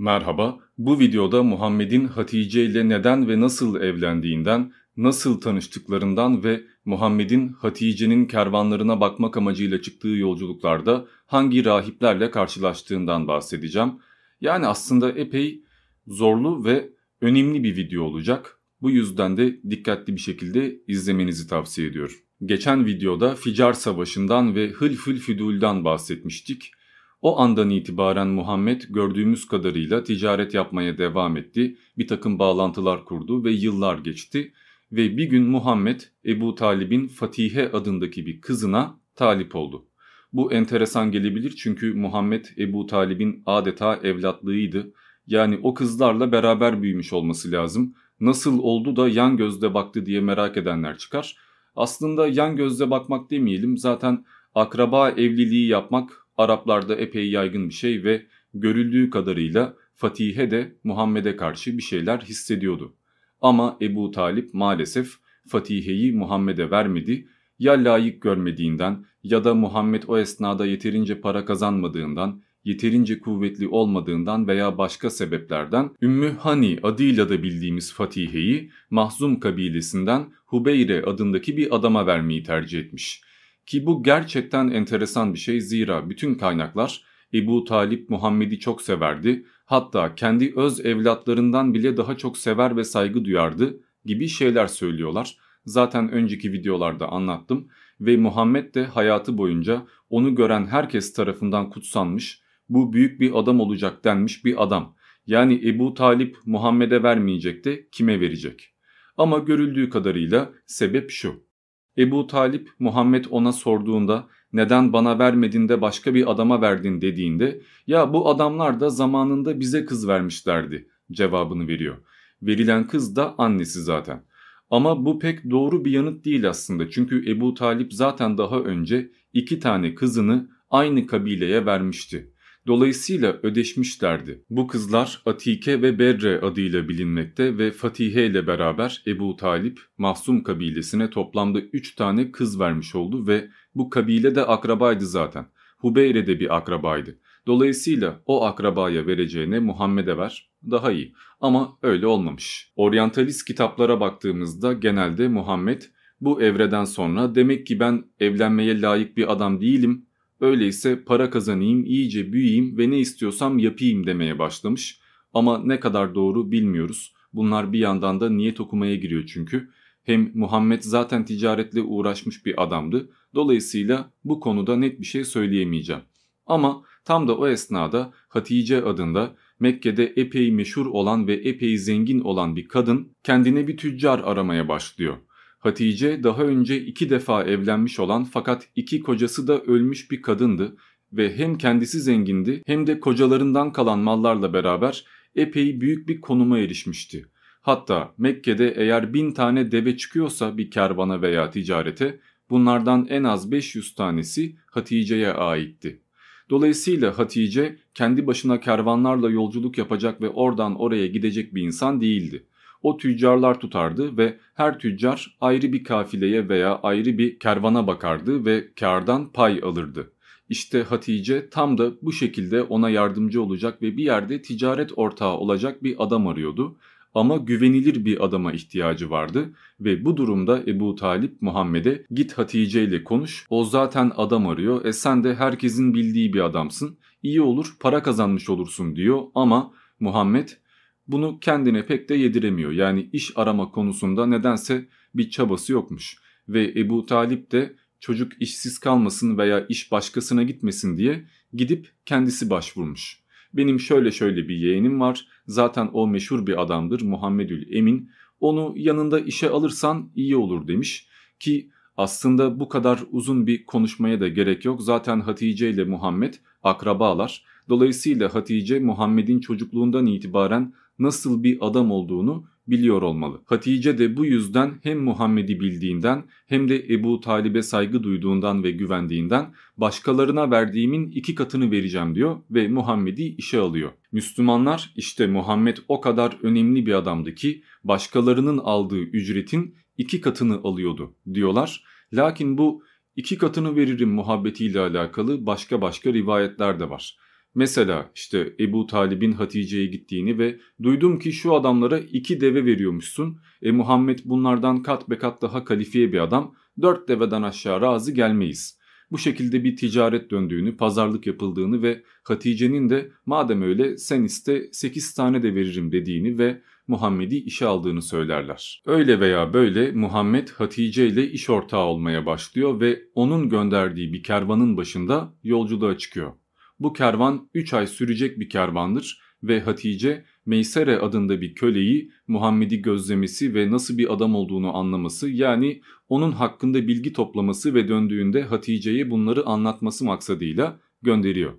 Merhaba, bu videoda Muhammed'in Hatice ile neden ve nasıl evlendiğinden, nasıl tanıştıklarından ve Muhammed'in Hatice'nin kervanlarına bakmak amacıyla çıktığı yolculuklarda hangi rahiplerle karşılaştığından bahsedeceğim. Yani aslında epey zorlu ve önemli bir video olacak. Bu yüzden de dikkatli bir şekilde izlemenizi tavsiye ediyorum. Geçen videoda Ficar Savaşı'ndan ve Hılfül Füdul'dan bahsetmiştik. O andan itibaren Muhammed gördüğümüz kadarıyla ticaret yapmaya devam etti, bir takım bağlantılar kurdu ve yıllar geçti ve bir gün Muhammed Ebu Talib'in Fatihe adındaki bir kızına talip oldu. Bu enteresan gelebilir çünkü Muhammed Ebu Talib'in adeta evlatlığıydı. Yani o kızlarla beraber büyümüş olması lazım. Nasıl oldu da yan gözle baktı diye merak edenler çıkar. Aslında yan gözle bakmak demeyelim zaten akraba evliliği yapmak Araplarda epey yaygın bir şey ve görüldüğü kadarıyla Fatihe de Muhammed'e karşı bir şeyler hissediyordu. Ama Ebu Talip maalesef Fatihe'yi Muhammed'e vermedi. Ya layık görmediğinden ya da Muhammed o esnada yeterince para kazanmadığından, yeterince kuvvetli olmadığından veya başka sebeplerden Ümmü Hani adıyla da bildiğimiz Fatihe'yi Mahzum kabilesinden Hubeyre adındaki bir adama vermeyi tercih etmiş. Ki bu gerçekten enteresan bir şey zira bütün kaynaklar Ebu Talip Muhammed'i çok severdi. Hatta kendi öz evlatlarından bile daha çok sever ve saygı duyardı gibi şeyler söylüyorlar. Zaten önceki videolarda anlattım ve Muhammed de hayatı boyunca onu gören herkes tarafından kutsanmış, bu büyük bir adam olacak denmiş bir adam. Yani Ebu Talip Muhammed'e vermeyecek de kime verecek? Ama görüldüğü kadarıyla sebep şu. Ebu Talip Muhammed ona sorduğunda neden bana vermedin de başka bir adama verdin dediğinde ya bu adamlar da zamanında bize kız vermişlerdi cevabını veriyor. Verilen kız da annesi zaten. Ama bu pek doğru bir yanıt değil aslında çünkü Ebu Talip zaten daha önce iki tane kızını aynı kabileye vermişti. Dolayısıyla ödeşmişlerdi. Bu kızlar Atike ve Berre adıyla bilinmekte ve Fatihe ile beraber Ebu Talip Mahsum kabilesine toplamda 3 tane kız vermiş oldu ve bu kabile de akrabaydı zaten. Hubeyre de bir akrabaydı. Dolayısıyla o akrabaya vereceğine Muhammed'e ver daha iyi. Ama öyle olmamış. Oryantalist kitaplara baktığımızda genelde Muhammed bu evreden sonra demek ki ben evlenmeye layık bir adam değilim Öyleyse para kazanayım, iyice büyüyeyim ve ne istiyorsam yapayım demeye başlamış. Ama ne kadar doğru bilmiyoruz. Bunlar bir yandan da niyet okumaya giriyor çünkü. Hem Muhammed zaten ticaretle uğraşmış bir adamdı. Dolayısıyla bu konuda net bir şey söyleyemeyeceğim. Ama tam da o esnada Hatice adında Mekke'de epey meşhur olan ve epey zengin olan bir kadın kendine bir tüccar aramaya başlıyor. Hatice daha önce iki defa evlenmiş olan fakat iki kocası da ölmüş bir kadındı ve hem kendisi zengindi hem de kocalarından kalan mallarla beraber epey büyük bir konuma erişmişti. Hatta Mekke'de eğer bin tane deve çıkıyorsa bir kervana veya ticarete bunlardan en az 500 tanesi Hatice'ye aitti. Dolayısıyla Hatice kendi başına kervanlarla yolculuk yapacak ve oradan oraya gidecek bir insan değildi o tüccarlar tutardı ve her tüccar ayrı bir kafileye veya ayrı bir kervana bakardı ve kardan pay alırdı. İşte Hatice tam da bu şekilde ona yardımcı olacak ve bir yerde ticaret ortağı olacak bir adam arıyordu. Ama güvenilir bir adama ihtiyacı vardı ve bu durumda Ebu Talip Muhammed'e git Hatice ile konuş o zaten adam arıyor e sen de herkesin bildiği bir adamsın iyi olur para kazanmış olursun diyor ama Muhammed bunu kendine pek de yediremiyor. Yani iş arama konusunda nedense bir çabası yokmuş. Ve Ebu Talip de çocuk işsiz kalmasın veya iş başkasına gitmesin diye gidip kendisi başvurmuş. Benim şöyle şöyle bir yeğenim var. Zaten o meşhur bir adamdır Muhammedül Emin. Onu yanında işe alırsan iyi olur demiş. Ki aslında bu kadar uzun bir konuşmaya da gerek yok. Zaten Hatice ile Muhammed akrabalar. Dolayısıyla Hatice Muhammed'in çocukluğundan itibaren nasıl bir adam olduğunu biliyor olmalı. Hatice de bu yüzden hem Muhammed'i bildiğinden hem de Ebu Talib'e saygı duyduğundan ve güvendiğinden başkalarına verdiğimin iki katını vereceğim diyor ve Muhammed'i işe alıyor. Müslümanlar işte Muhammed o kadar önemli bir adamdı ki başkalarının aldığı ücretin iki katını alıyordu diyorlar. Lakin bu iki katını veririm muhabbetiyle alakalı başka başka rivayetler de var. Mesela işte Ebu Talib'in Hatice'ye gittiğini ve duydum ki şu adamlara iki deve veriyormuşsun. E Muhammed bunlardan kat be kat daha kalifiye bir adam. Dört deveden aşağı razı gelmeyiz. Bu şekilde bir ticaret döndüğünü, pazarlık yapıldığını ve Hatice'nin de madem öyle sen iste 8 tane de veririm dediğini ve Muhammed'i işe aldığını söylerler. Öyle veya böyle Muhammed Hatice ile iş ortağı olmaya başlıyor ve onun gönderdiği bir kervanın başında yolculuğa çıkıyor. Bu kervan 3 ay sürecek bir kervandır ve Hatice Meysere adında bir köleyi Muhammed'i gözlemesi ve nasıl bir adam olduğunu anlaması yani onun hakkında bilgi toplaması ve döndüğünde Hatice'ye bunları anlatması maksadıyla gönderiyor.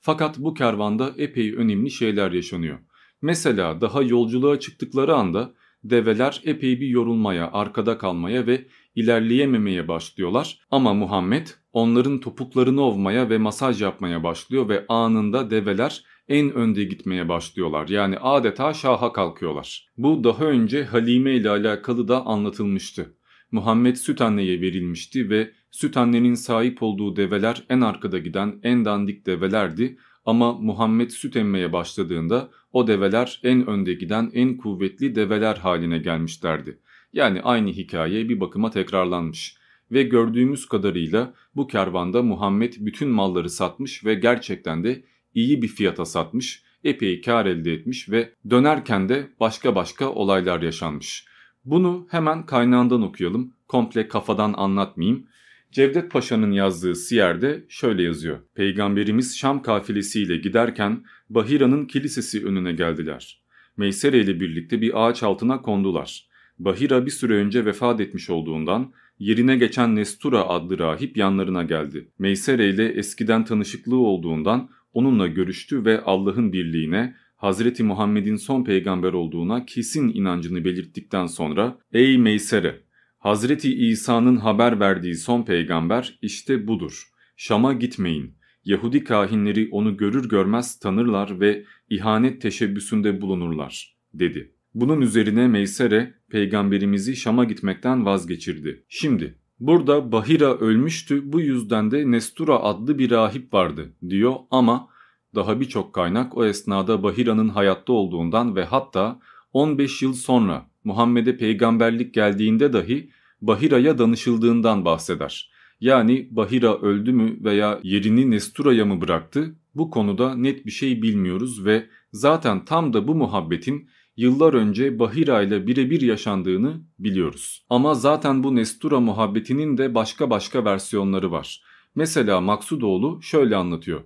Fakat bu kervanda epey önemli şeyler yaşanıyor. Mesela daha yolculuğa çıktıkları anda develer epey bir yorulmaya, arkada kalmaya ve ilerleyememeye başlıyorlar. Ama Muhammed onların topuklarını ovmaya ve masaj yapmaya başlıyor ve anında develer en önde gitmeye başlıyorlar. Yani adeta şaha kalkıyorlar. Bu daha önce Halime ile alakalı da anlatılmıştı. Muhammed süt anneye verilmişti ve süt annenin sahip olduğu develer en arkada giden en dandik develerdi ama Muhammed süt emmeye başladığında o develer en önde giden en kuvvetli develer haline gelmişlerdi. Yani aynı hikaye bir bakıma tekrarlanmış. Ve gördüğümüz kadarıyla bu kervanda Muhammed bütün malları satmış ve gerçekten de iyi bir fiyata satmış, epey kar elde etmiş ve dönerken de başka başka olaylar yaşanmış. Bunu hemen kaynağından okuyalım, komple kafadan anlatmayayım. Cevdet Paşa'nın yazdığı Siyer'de şöyle yazıyor. Peygamberimiz Şam kafilesiyle giderken Bahira'nın kilisesi önüne geldiler. Meysere ile birlikte bir ağaç altına kondular. Bahira bir süre önce vefat etmiş olduğundan yerine geçen Nestura adlı rahip yanlarına geldi. Meysere ile eskiden tanışıklığı olduğundan onunla görüştü ve Allah'ın birliğine, Hazreti Muhammed'in son peygamber olduğuna kesin inancını belirttikten sonra ''Ey Meysere, Hazreti İsa'nın haber verdiği son peygamber işte budur. Şam'a gitmeyin. Yahudi kahinleri onu görür görmez tanırlar ve ihanet teşebbüsünde bulunurlar.'' dedi. Bunun üzerine Meysere peygamberimizi Şam'a gitmekten vazgeçirdi. Şimdi burada Bahira ölmüştü bu yüzden de Nestura adlı bir rahip vardı diyor ama daha birçok kaynak o esnada Bahira'nın hayatta olduğundan ve hatta 15 yıl sonra Muhammed'e peygamberlik geldiğinde dahi Bahira'ya danışıldığından bahseder. Yani Bahira öldü mü veya yerini Nestura'ya mı bıraktı? Bu konuda net bir şey bilmiyoruz ve zaten tam da bu muhabbetin yıllar önce Bahira ile birebir yaşandığını biliyoruz. Ama zaten bu Nestura muhabbetinin de başka başka versiyonları var. Mesela Maksudoğlu şöyle anlatıyor.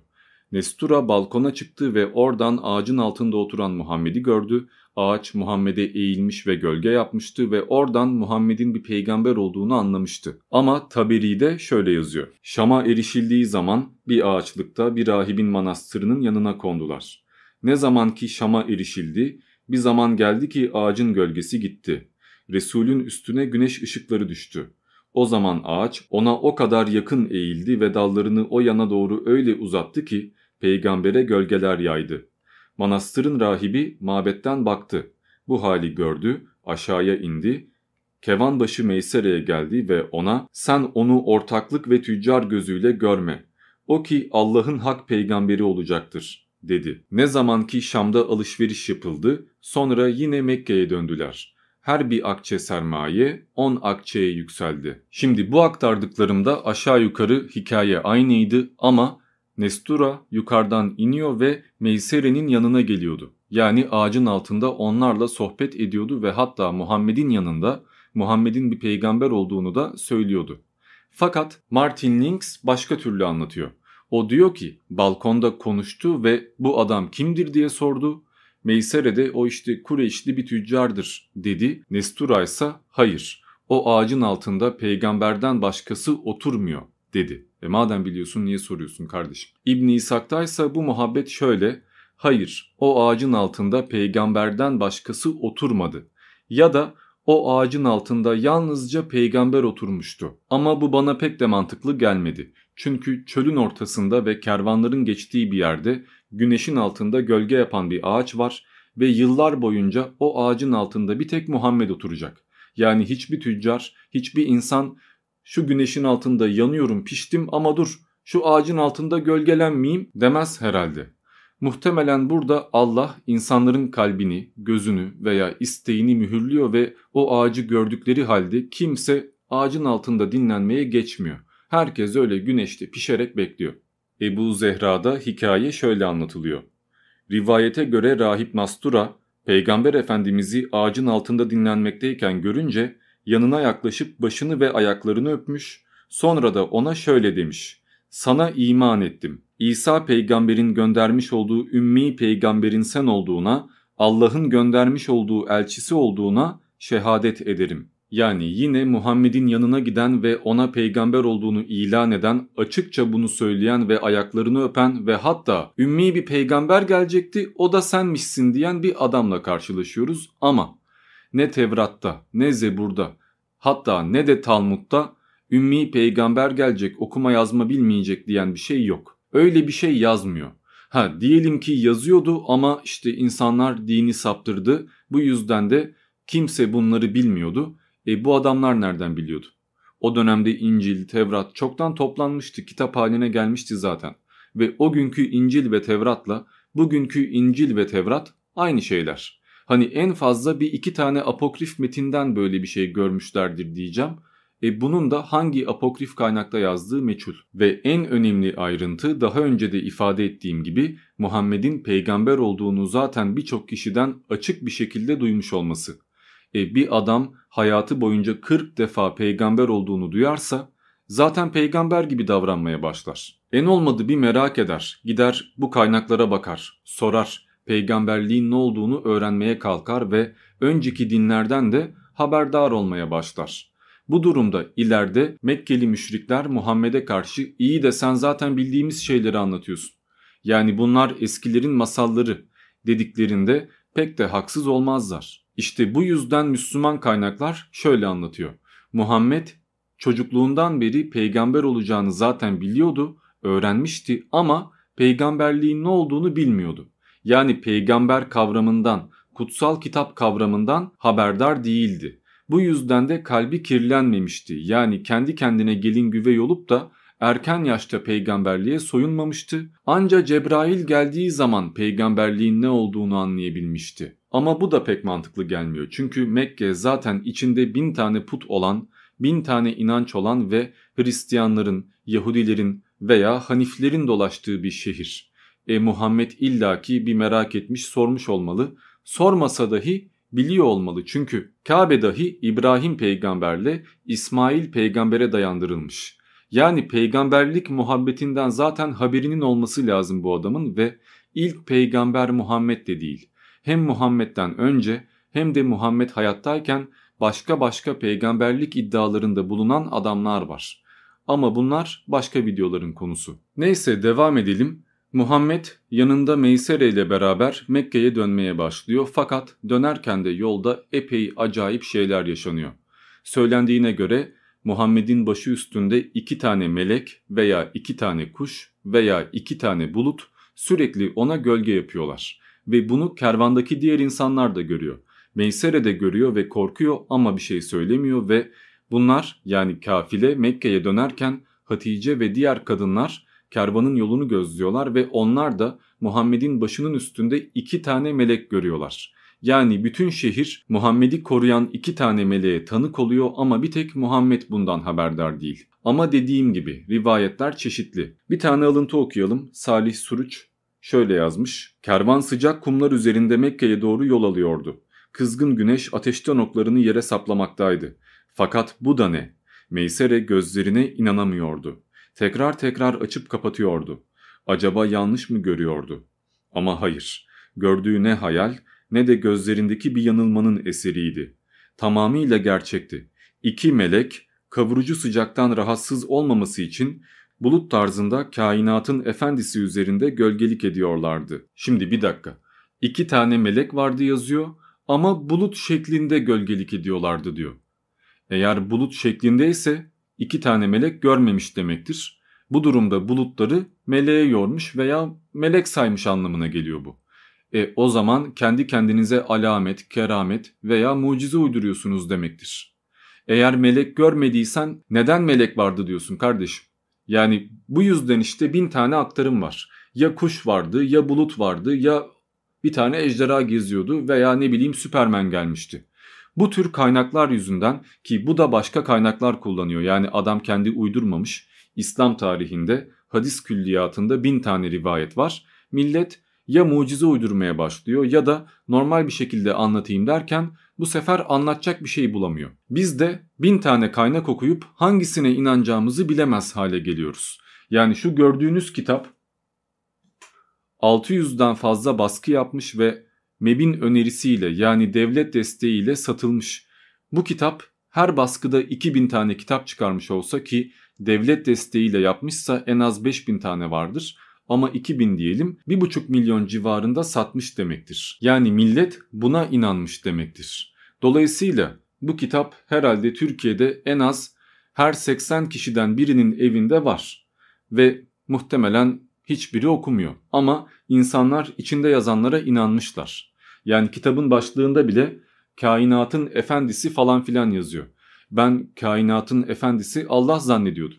Nestura balkona çıktı ve oradan ağacın altında oturan Muhammed'i gördü. Ağaç Muhammed'e eğilmiş ve gölge yapmıştı ve oradan Muhammed'in bir peygamber olduğunu anlamıştı. Ama Taberi'de şöyle yazıyor. Şam'a erişildiği zaman bir ağaçlıkta bir rahibin manastırının yanına kondular. Ne zaman ki Şam'a erişildi, bir zaman geldi ki ağacın gölgesi gitti. Resulün üstüne güneş ışıkları düştü. O zaman ağaç ona o kadar yakın eğildi ve dallarını o yana doğru öyle uzattı ki peygambere gölgeler yaydı. Manastırın rahibi mabetten baktı. Bu hali gördü, aşağıya indi. Kevanbaşı Meysere'ye geldi ve ona sen onu ortaklık ve tüccar gözüyle görme. O ki Allah'ın hak peygamberi olacaktır dedi. Ne zaman ki Şam'da alışveriş yapıldı, sonra yine Mekke'ye döndüler. Her bir akçe sermaye 10 akçeye yükseldi. Şimdi bu aktardıklarımda aşağı yukarı hikaye aynıydı ama Nestura yukarıdan iniyor ve Meysere'nin yanına geliyordu. Yani ağacın altında onlarla sohbet ediyordu ve hatta Muhammed'in yanında Muhammed'in bir peygamber olduğunu da söylüyordu. Fakat Martin Links başka türlü anlatıyor. O diyor ki balkonda konuştu ve bu adam kimdir diye sordu. Meysere de o işte Kureyşli bir tüccardır dedi. Nestura ise hayır o ağacın altında peygamberden başkası oturmuyor dedi. E madem biliyorsun niye soruyorsun kardeşim? İbn İshak'ta ise bu muhabbet şöyle. Hayır o ağacın altında peygamberden başkası oturmadı. Ya da o ağacın altında yalnızca peygamber oturmuştu. Ama bu bana pek de mantıklı gelmedi. Çünkü çölün ortasında ve kervanların geçtiği bir yerde güneşin altında gölge yapan bir ağaç var ve yıllar boyunca o ağacın altında bir tek Muhammed oturacak. Yani hiçbir tüccar, hiçbir insan şu güneşin altında yanıyorum piştim ama dur şu ağacın altında gölgelenmeyeyim demez herhalde. Muhtemelen burada Allah insanların kalbini, gözünü veya isteğini mühürlüyor ve o ağacı gördükleri halde kimse ağacın altında dinlenmeye geçmiyor. Herkes öyle güneşte pişerek bekliyor. Ebu Zehra'da hikaye şöyle anlatılıyor. Rivayete göre rahip Nastura, Peygamber Efendimiz'i ağacın altında dinlenmekteyken görünce yanına yaklaşıp başını ve ayaklarını öpmüş, sonra da ona şöyle demiş. Sana iman ettim. İsa peygamberin göndermiş olduğu ümmi peygamberin sen olduğuna, Allah'ın göndermiş olduğu elçisi olduğuna şehadet ederim. Yani yine Muhammed'in yanına giden ve ona peygamber olduğunu ilan eden, açıkça bunu söyleyen ve ayaklarını öpen ve hatta ümmi bir peygamber gelecekti o da senmişsin diyen bir adamla karşılaşıyoruz ama ne Tevrat'ta ne Zebur'da hatta ne de Talmud'da ümmi peygamber gelecek okuma yazma bilmeyecek diyen bir şey yok. Öyle bir şey yazmıyor. Ha diyelim ki yazıyordu ama işte insanlar dini saptırdı. Bu yüzden de kimse bunları bilmiyordu. E bu adamlar nereden biliyordu? O dönemde İncil, Tevrat çoktan toplanmıştı, kitap haline gelmişti zaten. Ve o günkü İncil ve Tevrat'la bugünkü İncil ve Tevrat aynı şeyler. Hani en fazla bir iki tane apokrif metinden böyle bir şey görmüşlerdir diyeceğim. E bunun da hangi apokrif kaynakta yazdığı meçhul. Ve en önemli ayrıntı daha önce de ifade ettiğim gibi Muhammed'in peygamber olduğunu zaten birçok kişiden açık bir şekilde duymuş olması. E bir adam hayatı boyunca 40 defa peygamber olduğunu duyarsa zaten peygamber gibi davranmaya başlar. En olmadı bir merak eder, gider bu kaynaklara bakar, sorar, peygamberliğin ne olduğunu öğrenmeye kalkar ve önceki dinlerden de haberdar olmaya başlar. Bu durumda ileride Mekkeli müşrikler Muhammed'e karşı iyi de sen zaten bildiğimiz şeyleri anlatıyorsun. Yani bunlar eskilerin masalları dediklerinde pek de haksız olmazlar. İşte bu yüzden Müslüman kaynaklar şöyle anlatıyor. Muhammed çocukluğundan beri peygamber olacağını zaten biliyordu, öğrenmişti ama peygamberliğin ne olduğunu bilmiyordu. Yani peygamber kavramından, kutsal kitap kavramından haberdar değildi. Bu yüzden de kalbi kirlenmemişti. Yani kendi kendine gelin güvey olup da erken yaşta peygamberliğe soyunmamıştı. Anca Cebrail geldiği zaman peygamberliğin ne olduğunu anlayabilmişti. Ama bu da pek mantıklı gelmiyor. Çünkü Mekke zaten içinde bin tane put olan, bin tane inanç olan ve Hristiyanların, Yahudilerin veya Haniflerin dolaştığı bir şehir. E Muhammed illaki bir merak etmiş sormuş olmalı. Sormasa dahi biliyor olmalı çünkü Kabe dahi İbrahim peygamberle İsmail peygambere dayandırılmış. Yani peygamberlik muhabbetinden zaten haberinin olması lazım bu adamın ve ilk peygamber Muhammed de değil. Hem Muhammed'den önce hem de Muhammed hayattayken başka başka peygamberlik iddialarında bulunan adamlar var. Ama bunlar başka videoların konusu. Neyse devam edelim. Muhammed yanında Meysere ile beraber Mekke'ye dönmeye başlıyor fakat dönerken de yolda epey acayip şeyler yaşanıyor. Söylendiğine göre Muhammed'in başı üstünde iki tane melek veya iki tane kuş veya iki tane bulut sürekli ona gölge yapıyorlar. Ve bunu kervandaki diğer insanlar da görüyor. Meysere de görüyor ve korkuyor ama bir şey söylemiyor ve bunlar yani kafile Mekke'ye dönerken Hatice ve diğer kadınlar kervanın yolunu gözlüyorlar ve onlar da Muhammed'in başının üstünde iki tane melek görüyorlar. Yani bütün şehir Muhammed'i koruyan iki tane meleğe tanık oluyor ama bir tek Muhammed bundan haberdar değil. Ama dediğim gibi rivayetler çeşitli. Bir tane alıntı okuyalım. Salih Suruç şöyle yazmış. Kervan sıcak kumlar üzerinde Mekke'ye doğru yol alıyordu. Kızgın güneş ateşten oklarını yere saplamaktaydı. Fakat bu da ne? Meysere gözlerine inanamıyordu. Tekrar tekrar açıp kapatıyordu. Acaba yanlış mı görüyordu? Ama hayır. Gördüğü ne hayal ne de gözlerindeki bir yanılmanın eseriydi. Tamamıyla gerçekti. İki melek kavurucu sıcaktan rahatsız olmaması için bulut tarzında kainatın efendisi üzerinde gölgelik ediyorlardı. Şimdi bir dakika. İki tane melek vardı yazıyor ama bulut şeklinde gölgelik ediyorlardı diyor. Eğer bulut şeklindeyse iki tane melek görmemiş demektir. Bu durumda bulutları meleğe yormuş veya melek saymış anlamına geliyor bu. E o zaman kendi kendinize alamet, keramet veya mucize uyduruyorsunuz demektir. Eğer melek görmediysen neden melek vardı diyorsun kardeşim? Yani bu yüzden işte bin tane aktarım var. ya kuş vardı ya bulut vardı ya bir tane ejderha geziyordu veya ne bileyim Süpermen gelmişti. Bu tür kaynaklar yüzünden ki bu da başka kaynaklar kullanıyor yani adam kendi uydurmamış. İslam tarihinde hadis külliyatında bin tane rivayet var. Millet ya mucize uydurmaya başlıyor ya da normal bir şekilde anlatayım derken bu sefer anlatacak bir şey bulamıyor. Biz de bin tane kaynak okuyup hangisine inanacağımızı bilemez hale geliyoruz. Yani şu gördüğünüz kitap 600'den fazla baskı yapmış ve MEB'in önerisiyle yani devlet desteğiyle satılmış. Bu kitap her baskıda 2000 tane kitap çıkarmış olsa ki devlet desteğiyle yapmışsa en az 5000 tane vardır ama 2000 diyelim 1,5 milyon civarında satmış demektir. Yani millet buna inanmış demektir. Dolayısıyla bu kitap herhalde Türkiye'de en az her 80 kişiden birinin evinde var ve muhtemelen hiçbiri okumuyor. Ama insanlar içinde yazanlara inanmışlar. Yani kitabın başlığında bile kainatın efendisi falan filan yazıyor. Ben kainatın efendisi Allah zannediyordum.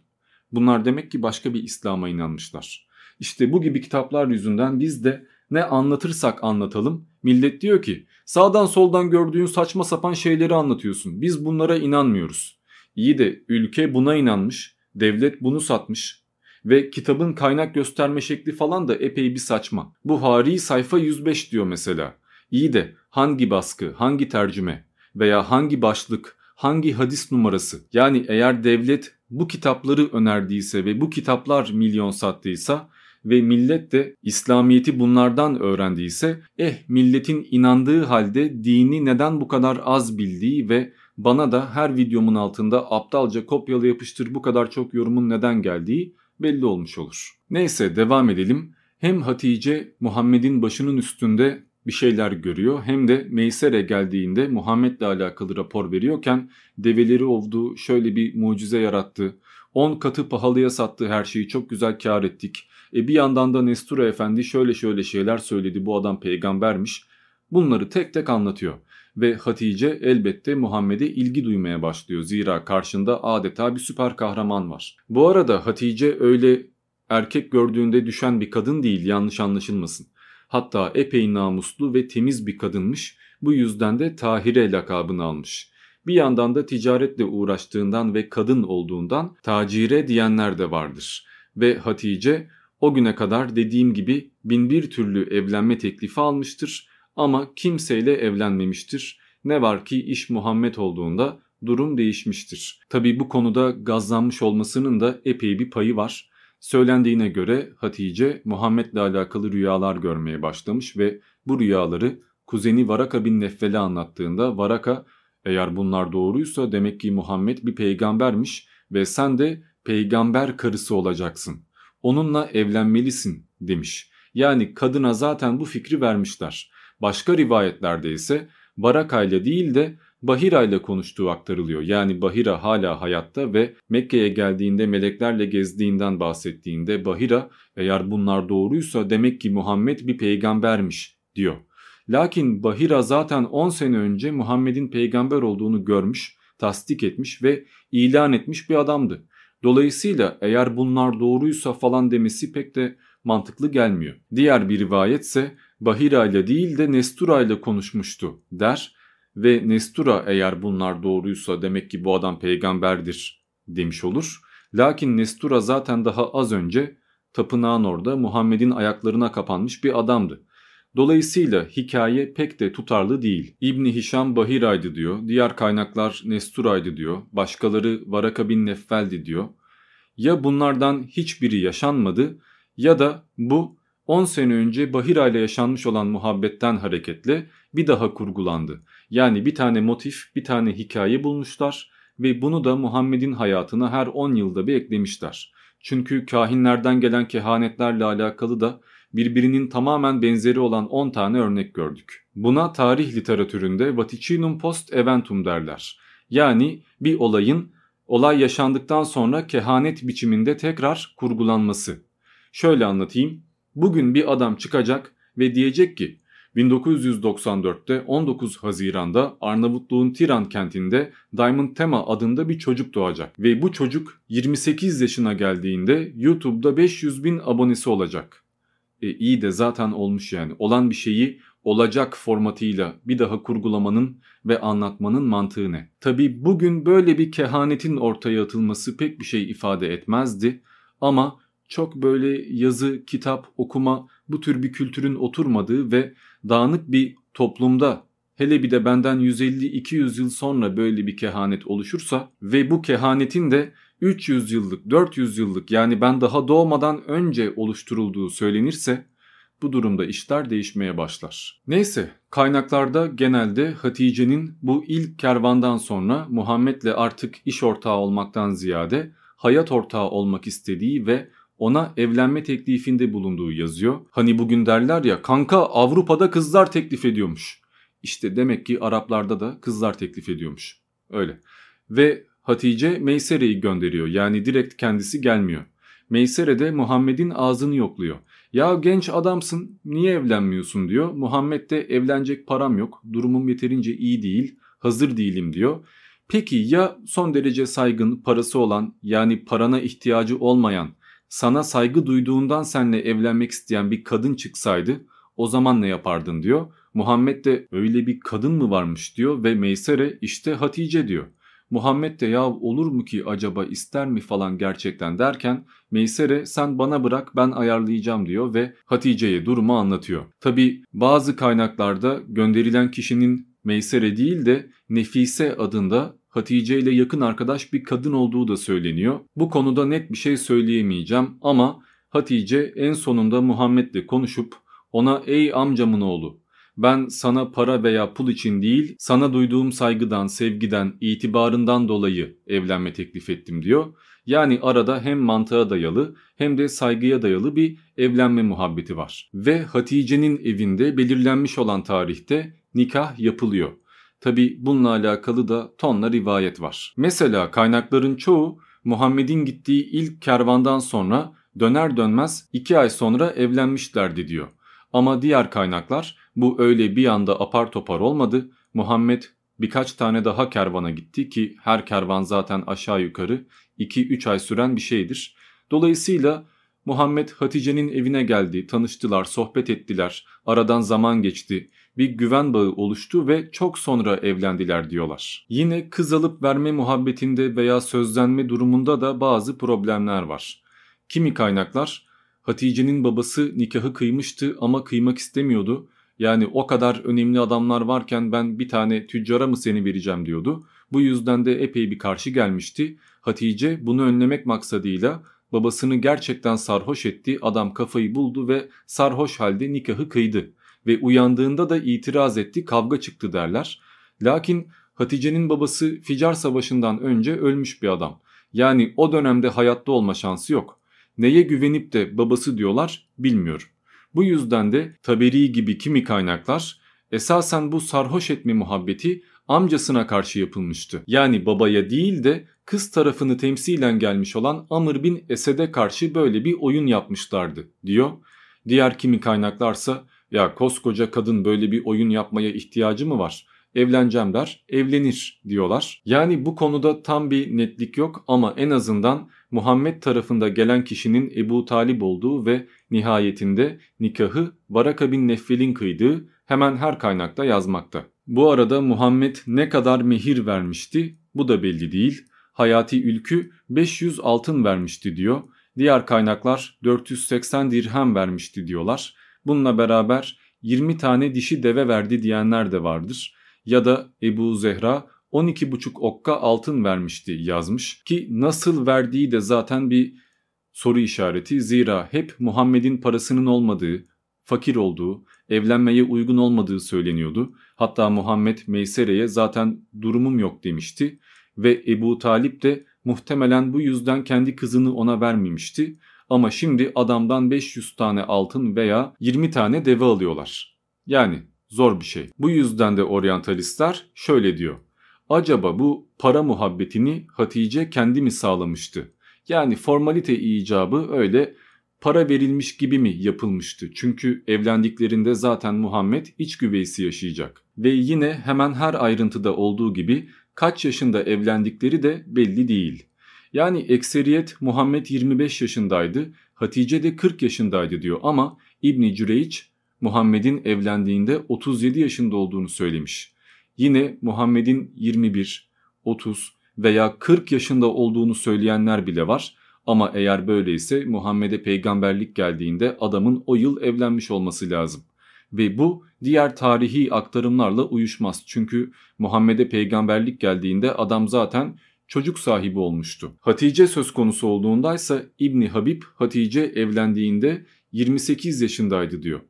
Bunlar demek ki başka bir İslam'a inanmışlar. İşte bu gibi kitaplar yüzünden biz de ne anlatırsak anlatalım millet diyor ki sağdan soldan gördüğün saçma sapan şeyleri anlatıyorsun. Biz bunlara inanmıyoruz. İyi de ülke buna inanmış, devlet bunu satmış ve kitabın kaynak gösterme şekli falan da epey bir saçma. Buhari sayfa 105 diyor mesela. İyi de hangi baskı, hangi tercüme veya hangi başlık, hangi hadis numarası? Yani eğer devlet bu kitapları önerdiyse ve bu kitaplar milyon sattıysa ve millet de İslamiyet'i bunlardan öğrendiyse eh milletin inandığı halde dini neden bu kadar az bildiği ve bana da her videomun altında aptalca kopyala yapıştır bu kadar çok yorumun neden geldiği belli olmuş olur. Neyse devam edelim. Hem Hatice Muhammed'in başının üstünde bir şeyler görüyor hem de Meysere geldiğinde Muhammed'le alakalı rapor veriyorken develeri ovdu, şöyle bir mucize yarattı. 10 katı pahalıya sattı her şeyi çok güzel kar ettik. E bir yandan da Nestura Efendi şöyle şöyle şeyler söyledi bu adam peygambermiş. Bunları tek tek anlatıyor. Ve Hatice elbette Muhammed'e ilgi duymaya başlıyor. Zira karşında adeta bir süper kahraman var. Bu arada Hatice öyle erkek gördüğünde düşen bir kadın değil yanlış anlaşılmasın. Hatta epey namuslu ve temiz bir kadınmış. Bu yüzden de Tahire lakabını almış. Bir yandan da ticaretle uğraştığından ve kadın olduğundan tacire diyenler de vardır. Ve Hatice o güne kadar dediğim gibi bin bir türlü evlenme teklifi almıştır ama kimseyle evlenmemiştir. Ne var ki iş Muhammed olduğunda durum değişmiştir. Tabi bu konuda gazlanmış olmasının da epey bir payı var. Söylendiğine göre Hatice Muhammed'le alakalı rüyalar görmeye başlamış ve bu rüyaları kuzeni Varaka bin Neffel'e anlattığında Varaka eğer bunlar doğruysa demek ki Muhammed bir peygambermiş ve sen de peygamber karısı olacaksın. Onunla evlenmelisin demiş. Yani kadına zaten bu fikri vermişler. Başka rivayetlerde ise Varaka ile değil de Bahira ile konuştuğu aktarılıyor. Yani Bahira hala hayatta ve Mekke'ye geldiğinde meleklerle gezdiğinden bahsettiğinde Bahira eğer bunlar doğruysa demek ki Muhammed bir peygambermiş diyor. Lakin Bahira zaten 10 sene önce Muhammed'in peygamber olduğunu görmüş, tasdik etmiş ve ilan etmiş bir adamdı. Dolayısıyla eğer bunlar doğruysa falan demesi pek de mantıklı gelmiyor. Diğer bir rivayetse Bahira ile değil de Nestura ile konuşmuştu der ve Nestura eğer bunlar doğruysa demek ki bu adam peygamberdir demiş olur. Lakin Nestura zaten daha az önce tapınağın orada Muhammed'in ayaklarına kapanmış bir adamdı. Dolayısıyla hikaye pek de tutarlı değil. İbni Hişam Bahira'ydı diyor, diğer kaynaklar Nestura'ydı diyor, başkaları Varaka bin Neffel'di diyor. Ya bunlardan hiçbiri yaşanmadı ya da bu 10 sene önce Bahira ile yaşanmış olan muhabbetten hareketle bir daha kurgulandı. Yani bir tane motif, bir tane hikaye bulmuşlar ve bunu da Muhammed'in hayatına her 10 yılda bir eklemişler. Çünkü kahinlerden gelen kehanetlerle alakalı da birbirinin tamamen benzeri olan 10 tane örnek gördük. Buna tarih literatüründe vaticinum post eventum derler. Yani bir olayın olay yaşandıktan sonra kehanet biçiminde tekrar kurgulanması. Şöyle anlatayım. Bugün bir adam çıkacak ve diyecek ki 1994'te 19 Haziran'da Arnavutluğun Tiran kentinde Diamond Tema adında bir çocuk doğacak. Ve bu çocuk 28 yaşına geldiğinde YouTube'da 500 bin abonesi olacak. E, iyi de zaten olmuş yani. Olan bir şeyi olacak formatıyla bir daha kurgulamanın ve anlatmanın mantığı ne? Tabi bugün böyle bir kehanetin ortaya atılması pek bir şey ifade etmezdi ama çok böyle yazı, kitap, okuma bu tür bir kültürün oturmadığı ve dağınık bir toplumda hele bir de benden 150-200 yıl sonra böyle bir kehanet oluşursa ve bu kehanetin de 300 yıllık, 400 yıllık yani ben daha doğmadan önce oluşturulduğu söylenirse bu durumda işler değişmeye başlar. Neyse kaynaklarda genelde Hatice'nin bu ilk kervandan sonra Muhammed'le artık iş ortağı olmaktan ziyade hayat ortağı olmak istediği ve ona evlenme teklifinde bulunduğu yazıyor. Hani bugün derler ya kanka Avrupa'da kızlar teklif ediyormuş. İşte demek ki Araplarda da kızlar teklif ediyormuş. Öyle. Ve Hatice Meysere'yi gönderiyor yani direkt kendisi gelmiyor. Meysere de Muhammed'in ağzını yokluyor. Ya genç adamsın niye evlenmiyorsun diyor. Muhammed de evlenecek param yok durumum yeterince iyi değil hazır değilim diyor. Peki ya son derece saygın parası olan yani parana ihtiyacı olmayan sana saygı duyduğundan seninle evlenmek isteyen bir kadın çıksaydı o zaman ne yapardın diyor. Muhammed de öyle bir kadın mı varmış diyor ve Meysere işte Hatice diyor. Muhammed de ya olur mu ki acaba ister mi falan gerçekten derken Meysere sen bana bırak ben ayarlayacağım diyor ve Hatice'ye durumu anlatıyor. Tabi bazı kaynaklarda gönderilen kişinin Meysere değil de Nefise adında Hatice ile yakın arkadaş bir kadın olduğu da söyleniyor. Bu konuda net bir şey söyleyemeyeceğim ama Hatice en sonunda Muhammed'le konuşup ona ey amcamın oğlu ben sana para veya pul için değil, sana duyduğum saygıdan, sevgiden, itibarından dolayı evlenme teklif ettim diyor. Yani arada hem mantığa dayalı hem de saygıya dayalı bir evlenme muhabbeti var. Ve Hatice'nin evinde belirlenmiş olan tarihte nikah yapılıyor. Tabi bununla alakalı da tonla rivayet var. Mesela kaynakların çoğu Muhammed'in gittiği ilk kervandan sonra döner dönmez 2 ay sonra evlenmişlerdi diyor. Ama diğer kaynaklar bu öyle bir anda apar topar olmadı. Muhammed birkaç tane daha kervana gitti ki her kervan zaten aşağı yukarı 2-3 ay süren bir şeydir. Dolayısıyla Muhammed Hatice'nin evine geldi, tanıştılar, sohbet ettiler, aradan zaman geçti, bir güven bağı oluştu ve çok sonra evlendiler diyorlar. Yine kız alıp verme muhabbetinde veya sözlenme durumunda da bazı problemler var. Kimi kaynaklar Hatice'nin babası nikahı kıymıştı ama kıymak istemiyordu. Yani o kadar önemli adamlar varken ben bir tane tüccara mı seni vereceğim diyordu. Bu yüzden de epey bir karşı gelmişti. Hatice bunu önlemek maksadıyla babasını gerçekten sarhoş etti. Adam kafayı buldu ve sarhoş halde nikahı kıydı. Ve uyandığında da itiraz etti kavga çıktı derler. Lakin Hatice'nin babası Ficar Savaşı'ndan önce ölmüş bir adam. Yani o dönemde hayatta olma şansı yok. Neye güvenip de babası diyorlar bilmiyorum. Bu yüzden de Taberi gibi kimi kaynaklar esasen bu sarhoş etme muhabbeti amcasına karşı yapılmıştı. Yani babaya değil de kız tarafını temsilen gelmiş olan Amr bin Esed'e karşı böyle bir oyun yapmışlardı diyor. Diğer kimi kaynaklarsa ya koskoca kadın böyle bir oyun yapmaya ihtiyacı mı var? Evleneceğim der, evlenir diyorlar. Yani bu konuda tam bir netlik yok ama en azından Muhammed tarafında gelen kişinin Ebu Talib olduğu ve nihayetinde nikahı Varaka bin Neffel'in kıydığı hemen her kaynakta yazmakta. Bu arada Muhammed ne kadar mehir vermişti bu da belli değil. Hayati Ülkü 500 altın vermişti diyor. Diğer kaynaklar 480 dirhem vermişti diyorlar. Bununla beraber 20 tane dişi deve verdi diyenler de vardır. Ya da Ebu Zehra 12,5 okka altın vermişti yazmış ki nasıl verdiği de zaten bir soru işareti. Zira hep Muhammed'in parasının olmadığı, fakir olduğu, evlenmeye uygun olmadığı söyleniyordu. Hatta Muhammed Meysere'ye zaten durumum yok demişti ve Ebu Talip de muhtemelen bu yüzden kendi kızını ona vermemişti. Ama şimdi adamdan 500 tane altın veya 20 tane deve alıyorlar. Yani zor bir şey. Bu yüzden de oryantalistler şöyle diyor. Acaba bu para muhabbetini Hatice kendi mi sağlamıştı? Yani formalite icabı öyle para verilmiş gibi mi yapılmıştı? Çünkü evlendiklerinde zaten Muhammed iç güveysi yaşayacak. Ve yine hemen her ayrıntıda olduğu gibi kaç yaşında evlendikleri de belli değil. Yani ekseriyet Muhammed 25 yaşındaydı, Hatice de 40 yaşındaydı diyor ama İbni Cüreyç Muhammed'in evlendiğinde 37 yaşında olduğunu söylemiş. Yine Muhammed'in 21, 30 veya 40 yaşında olduğunu söyleyenler bile var. Ama eğer böyleyse Muhammed'e peygamberlik geldiğinde adamın o yıl evlenmiş olması lazım. Ve bu diğer tarihi aktarımlarla uyuşmaz. Çünkü Muhammed'e peygamberlik geldiğinde adam zaten çocuk sahibi olmuştu. Hatice söz konusu olduğundaysa İbni Habib Hatice evlendiğinde 28 yaşındaydı diyor.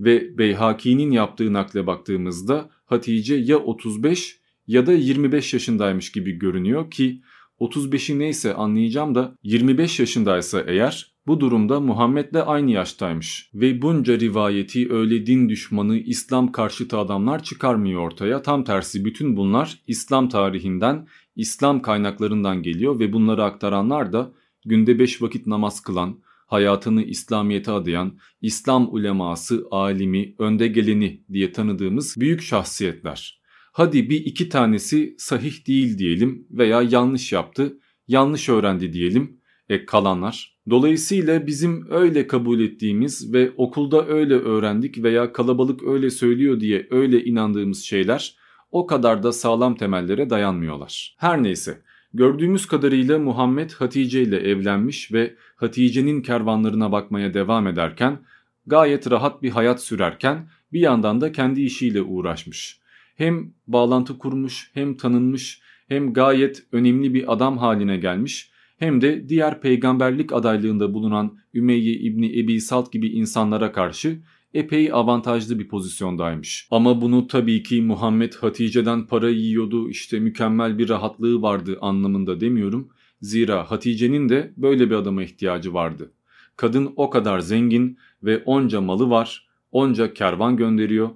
Ve Beyhaki'nin yaptığı nakle baktığımızda Hatice ya 35 ya da 25 yaşındaymış gibi görünüyor ki 35'i neyse anlayacağım da 25 yaşındaysa eğer bu durumda Muhammed'le aynı yaştaymış. Ve bunca rivayeti öyle din düşmanı İslam karşıtı adamlar çıkarmıyor ortaya. Tam tersi bütün bunlar İslam tarihinden, İslam kaynaklarından geliyor ve bunları aktaranlar da günde 5 vakit namaz kılan, hayatını İslamiyet'e adayan, İslam uleması, alimi, önde geleni diye tanıdığımız büyük şahsiyetler. Hadi bir iki tanesi sahih değil diyelim veya yanlış yaptı, yanlış öğrendi diyelim. E kalanlar. Dolayısıyla bizim öyle kabul ettiğimiz ve okulda öyle öğrendik veya kalabalık öyle söylüyor diye öyle inandığımız şeyler o kadar da sağlam temellere dayanmıyorlar. Her neyse gördüğümüz kadarıyla Muhammed Hatice ile evlenmiş ve Hatice'nin kervanlarına bakmaya devam ederken gayet rahat bir hayat sürerken bir yandan da kendi işiyle uğraşmış. Hem bağlantı kurmuş hem tanınmış hem gayet önemli bir adam haline gelmiş hem de diğer peygamberlik adaylığında bulunan Ümeyye İbni Ebi Salt gibi insanlara karşı epey avantajlı bir pozisyondaymış. Ama bunu tabii ki Muhammed Hatice'den para yiyordu işte mükemmel bir rahatlığı vardı anlamında demiyorum. Zira Hatice'nin de böyle bir adama ihtiyacı vardı. Kadın o kadar zengin ve onca malı var, onca kervan gönderiyor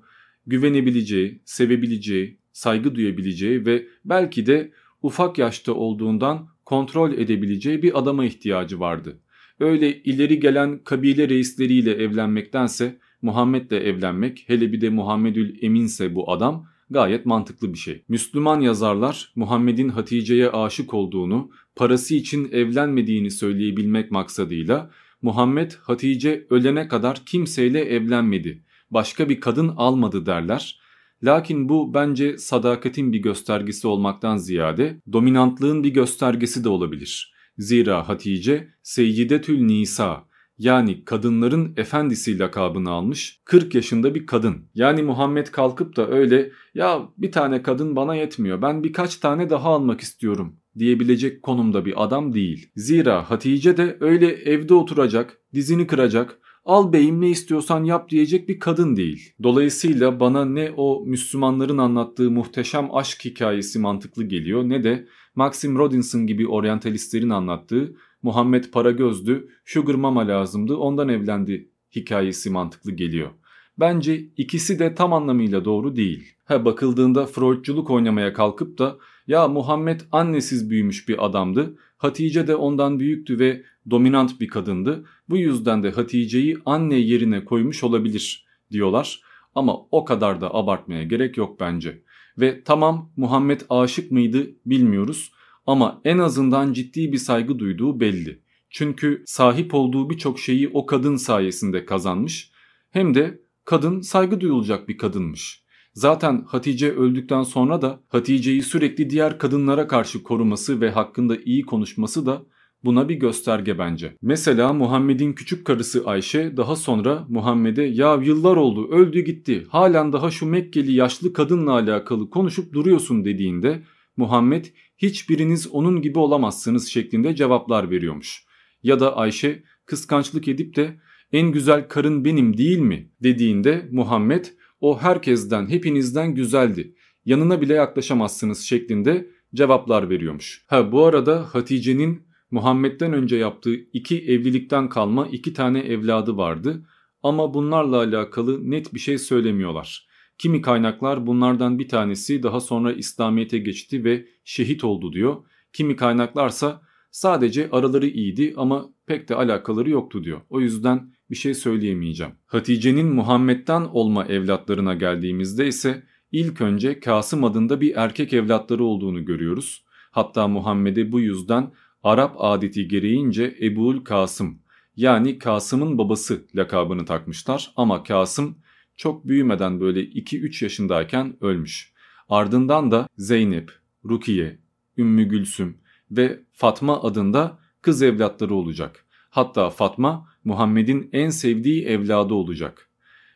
güvenebileceği, sevebileceği, saygı duyabileceği ve belki de ufak yaşta olduğundan kontrol edebileceği bir adama ihtiyacı vardı. Öyle ileri gelen kabile reisleriyle evlenmektense Muhammed'le evlenmek hele bir de Muhammedül Eminse bu adam gayet mantıklı bir şey. Müslüman yazarlar Muhammed'in Hatice'ye aşık olduğunu, parası için evlenmediğini söyleyebilmek maksadıyla Muhammed Hatice ölene kadar kimseyle evlenmedi başka bir kadın almadı derler. Lakin bu bence sadakatin bir göstergesi olmaktan ziyade dominantlığın bir göstergesi de olabilir. Zira Hatice Seyyidetül Nisa yani kadınların efendisi lakabını almış 40 yaşında bir kadın. Yani Muhammed kalkıp da öyle ya bir tane kadın bana yetmiyor ben birkaç tane daha almak istiyorum diyebilecek konumda bir adam değil. Zira Hatice de öyle evde oturacak, dizini kıracak, al beyim ne istiyorsan yap diyecek bir kadın değil. Dolayısıyla bana ne o Müslümanların anlattığı muhteşem aşk hikayesi mantıklı geliyor ne de Maxim Rodinson gibi oryantalistlerin anlattığı Muhammed para gözdü, sugar mama lazımdı ondan evlendi hikayesi mantıklı geliyor. Bence ikisi de tam anlamıyla doğru değil. Ha bakıldığında Freudculuk oynamaya kalkıp da ya Muhammed annesiz büyümüş bir adamdı. Hatice de ondan büyüktü ve dominant bir kadındı. Bu yüzden de Hatice'yi anne yerine koymuş olabilir diyorlar. Ama o kadar da abartmaya gerek yok bence. Ve tamam Muhammed aşık mıydı bilmiyoruz ama en azından ciddi bir saygı duyduğu belli. Çünkü sahip olduğu birçok şeyi o kadın sayesinde kazanmış. Hem de kadın saygı duyulacak bir kadınmış. Zaten Hatice öldükten sonra da Hatice'yi sürekli diğer kadınlara karşı koruması ve hakkında iyi konuşması da buna bir gösterge bence. Mesela Muhammed'in küçük karısı Ayşe daha sonra Muhammed'e ya yıllar oldu öldü gitti halen daha şu Mekkeli yaşlı kadınla alakalı konuşup duruyorsun dediğinde Muhammed hiçbiriniz onun gibi olamazsınız şeklinde cevaplar veriyormuş. Ya da Ayşe kıskançlık edip de en güzel karın benim değil mi dediğinde Muhammed o herkesten hepinizden güzeldi yanına bile yaklaşamazsınız şeklinde cevaplar veriyormuş. Ha bu arada Hatice'nin Muhammed'den önce yaptığı iki evlilikten kalma iki tane evladı vardı ama bunlarla alakalı net bir şey söylemiyorlar. Kimi kaynaklar bunlardan bir tanesi daha sonra İslamiyet'e geçti ve şehit oldu diyor. Kimi kaynaklarsa sadece araları iyiydi ama pek de alakaları yoktu diyor. O yüzden bir şey söyleyemeyeceğim. Hatice'nin Muhammed'den olma evlatlarına geldiğimizde ise ilk önce Kasım adında bir erkek evlatları olduğunu görüyoruz. Hatta Muhammed'e bu yüzden Arap adeti gereğince Ebul Kasım Yani Kasım'ın babası lakabını takmışlar ama Kasım çok büyümeden böyle 2-3 yaşındayken ölmüş. Ardından da Zeynep, Rukiye, Ümmü Gülsüm ve Fatma adında kız evlatları olacak. Hatta Fatma Muhammed'in en sevdiği evladı olacak.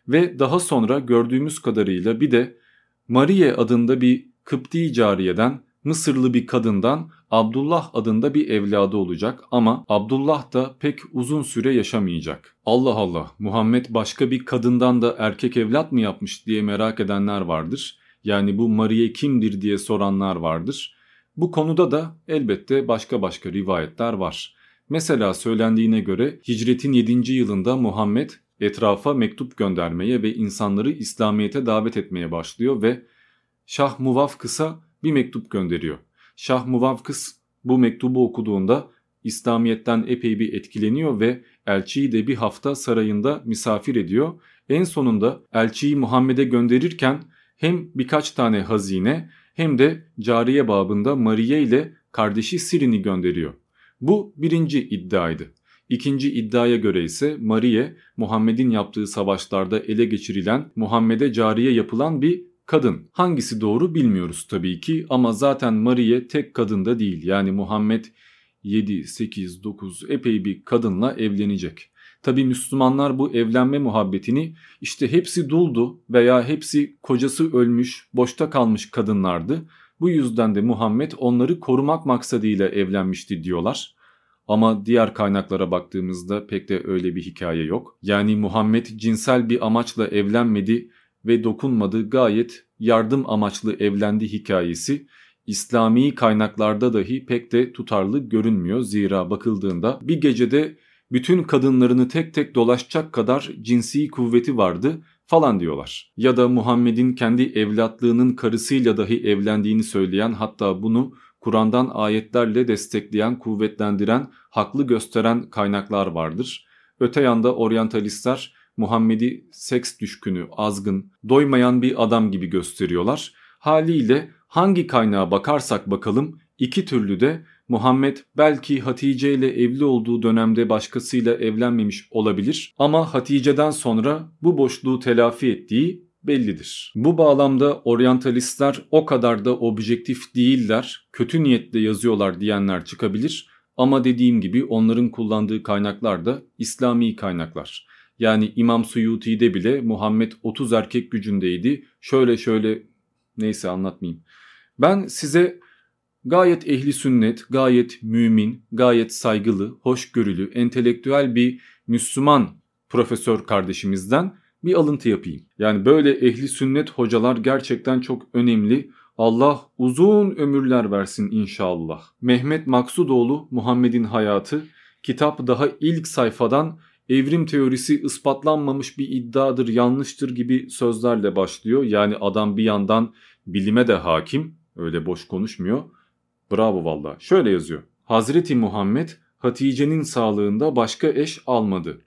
Ve daha sonra gördüğümüz kadarıyla bir de Mariye adında bir Kıpti cariyeden Mısırlı bir kadından Abdullah adında bir evladı olacak ama Abdullah da pek uzun süre yaşamayacak. Allah Allah Muhammed başka bir kadından da erkek evlat mı yapmış diye merak edenler vardır. Yani bu Mariye kimdir diye soranlar vardır. Bu konuda da elbette başka başka rivayetler var. Mesela söylendiğine göre hicretin 7. yılında Muhammed etrafa mektup göndermeye ve insanları İslamiyet'e davet etmeye başlıyor ve Şah Muvafkıs'a bir mektup gönderiyor. Şah Muvafkıs bu mektubu okuduğunda İslamiyet'ten epey bir etkileniyor ve elçiyi de bir hafta sarayında misafir ediyor. En sonunda elçiyi Muhammed'e gönderirken hem birkaç tane hazine hem de cariye babında Mariye ile kardeşi Sirin'i gönderiyor. Bu birinci iddiaydı. İkinci iddiaya göre ise Mariye Muhammed'in yaptığı savaşlarda ele geçirilen Muhammed'e cariye yapılan bir kadın. Hangisi doğru bilmiyoruz tabii ki ama zaten Mariye tek kadın da değil. Yani Muhammed 7, 8, 9 epey bir kadınla evlenecek. Tabi Müslümanlar bu evlenme muhabbetini işte hepsi duldu veya hepsi kocası ölmüş, boşta kalmış kadınlardı. Bu yüzden de Muhammed onları korumak maksadıyla evlenmişti diyorlar. Ama diğer kaynaklara baktığımızda pek de öyle bir hikaye yok. Yani Muhammed cinsel bir amaçla evlenmedi ve dokunmadı gayet yardım amaçlı evlendi hikayesi İslami kaynaklarda dahi pek de tutarlı görünmüyor. Zira bakıldığında bir gecede bütün kadınlarını tek tek dolaşacak kadar cinsi kuvveti vardı falan diyorlar. Ya da Muhammed'in kendi evlatlığının karısıyla dahi evlendiğini söyleyen hatta bunu Kur'an'dan ayetlerle destekleyen, kuvvetlendiren, haklı gösteren kaynaklar vardır. Öte yanda oryantalistler Muhammed'i seks düşkünü, azgın, doymayan bir adam gibi gösteriyorlar. Haliyle hangi kaynağa bakarsak bakalım iki türlü de Muhammed belki Hatice ile evli olduğu dönemde başkasıyla evlenmemiş olabilir ama Hatice'den sonra bu boşluğu telafi ettiği bellidir. Bu bağlamda oryantalistler o kadar da objektif değiller, kötü niyetle yazıyorlar diyenler çıkabilir ama dediğim gibi onların kullandığı kaynaklar da İslami kaynaklar. Yani İmam Suyuti'de bile Muhammed 30 erkek gücündeydi. Şöyle şöyle neyse anlatmayayım. Ben size gayet ehli sünnet, gayet mümin, gayet saygılı, hoşgörülü, entelektüel bir Müslüman profesör kardeşimizden bir alıntı yapayım. Yani böyle ehli sünnet hocalar gerçekten çok önemli. Allah uzun ömürler versin inşallah. Mehmet Maksudoğlu Muhammed'in hayatı kitap daha ilk sayfadan evrim teorisi ispatlanmamış bir iddiadır, yanlıştır gibi sözlerle başlıyor. Yani adam bir yandan bilime de hakim, öyle boş konuşmuyor. Bravo valla. Şöyle yazıyor. Hazreti Muhammed Hatice'nin sağlığında başka eş almadı.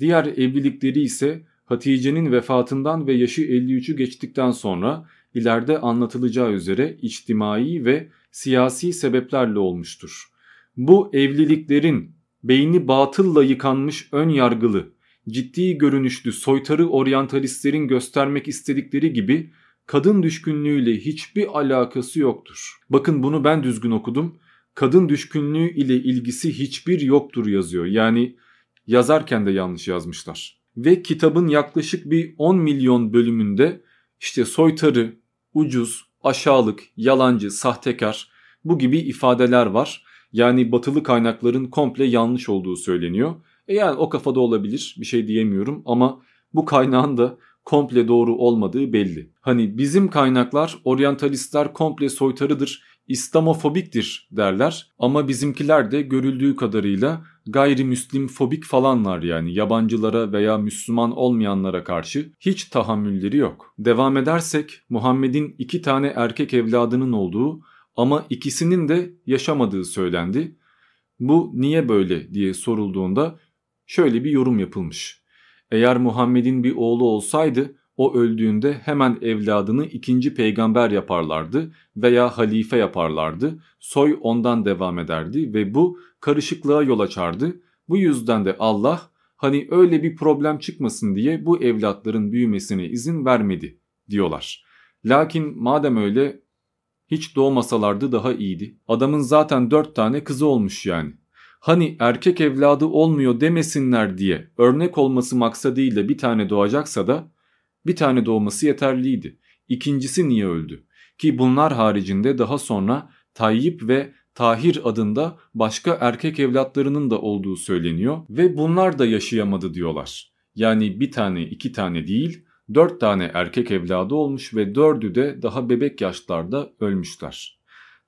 Diğer evlilikleri ise Hatice'nin vefatından ve yaşı 53'ü geçtikten sonra ileride anlatılacağı üzere içtimai ve siyasi sebeplerle olmuştur. Bu evliliklerin beyni batılla yıkanmış ön yargılı, ciddi görünüşlü soytarı oryantalistlerin göstermek istedikleri gibi kadın düşkünlüğüyle hiçbir alakası yoktur. Bakın bunu ben düzgün okudum. Kadın düşkünlüğü ile ilgisi hiçbir yoktur yazıyor. Yani yazarken de yanlış yazmışlar. Ve kitabın yaklaşık bir 10 milyon bölümünde işte soytarı, ucuz, aşağılık, yalancı, sahtekar bu gibi ifadeler var. Yani batılı kaynakların komple yanlış olduğu söyleniyor. E yani o kafada olabilir bir şey diyemiyorum ama bu kaynağın da komple doğru olmadığı belli. Hani bizim kaynaklar oryantalistler komple soytarıdır, İslamofobiktir derler ama bizimkiler de görüldüğü kadarıyla gayrimüslim fobik falanlar yani yabancılara veya Müslüman olmayanlara karşı hiç tahammülleri yok. Devam edersek Muhammed'in iki tane erkek evladının olduğu ama ikisinin de yaşamadığı söylendi. Bu niye böyle diye sorulduğunda şöyle bir yorum yapılmış. Eğer Muhammed'in bir oğlu olsaydı o öldüğünde hemen evladını ikinci peygamber yaparlardı veya halife yaparlardı. Soy ondan devam ederdi ve bu karışıklığa yol açardı. Bu yüzden de Allah hani öyle bir problem çıkmasın diye bu evlatların büyümesine izin vermedi diyorlar. Lakin madem öyle hiç doğmasalardı daha iyiydi. Adamın zaten dört tane kızı olmuş yani. Hani erkek evladı olmuyor demesinler diye örnek olması maksadıyla bir tane doğacaksa da bir tane doğması yeterliydi. İkincisi niye öldü? Ki bunlar haricinde daha sonra Tayyip ve Tahir adında başka erkek evlatlarının da olduğu söyleniyor ve bunlar da yaşayamadı diyorlar. Yani bir tane iki tane değil dört tane erkek evladı olmuş ve dördü de daha bebek yaşlarda ölmüşler.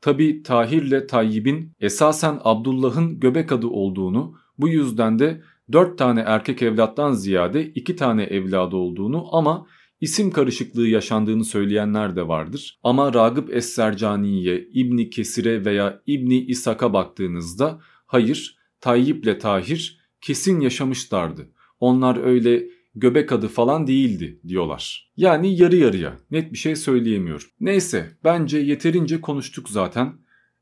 Tabi Tahir ile Tayyip'in esasen Abdullah'ın göbek adı olduğunu bu yüzden de dört tane erkek evlattan ziyade iki tane evladı olduğunu ama isim karışıklığı yaşandığını söyleyenler de vardır. Ama Ragıp Es-Sercani'ye, İbni Kesir'e veya İbni İshak'a baktığınızda hayır Tayyip ile Tahir kesin yaşamışlardı. Onlar öyle göbek adı falan değildi diyorlar. Yani yarı yarıya net bir şey söyleyemiyorum. Neyse bence yeterince konuştuk zaten.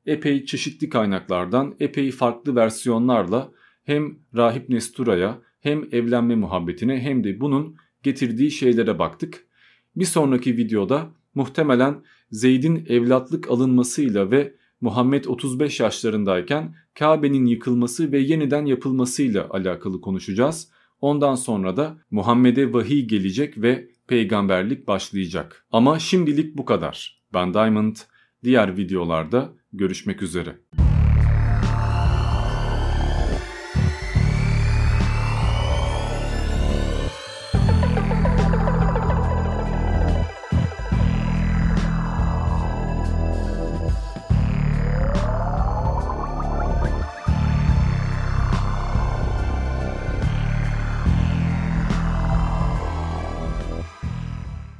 Epey çeşitli kaynaklardan epey farklı versiyonlarla hem Rahip Nestura'ya hem evlenme muhabbetine hem de bunun getirdiği şeylere baktık. Bir sonraki videoda muhtemelen Zeyd'in evlatlık alınmasıyla ve Muhammed 35 yaşlarındayken Kabe'nin yıkılması ve yeniden yapılmasıyla alakalı konuşacağız. Ondan sonra da Muhammed'e vahiy gelecek ve peygamberlik başlayacak. Ama şimdilik bu kadar. Ben Diamond. Diğer videolarda görüşmek üzere.